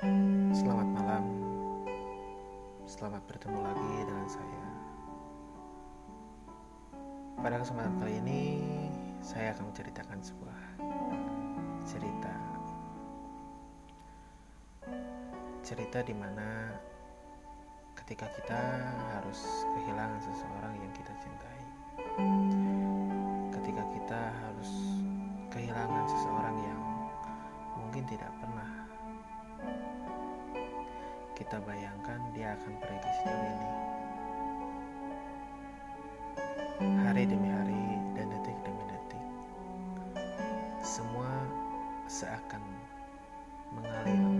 Selamat malam. Selamat bertemu lagi dengan saya. Pada kesempatan kali ini, saya akan menceritakan sebuah cerita. Cerita di mana ketika kita harus kehilangan seseorang yang kita cintai. Ketika kita harus kehilangan seseorang yang mungkin tidak pernah kita bayangkan dia akan pergi sejauh ini. Hari demi hari dan detik demi detik, semua seakan mengalir.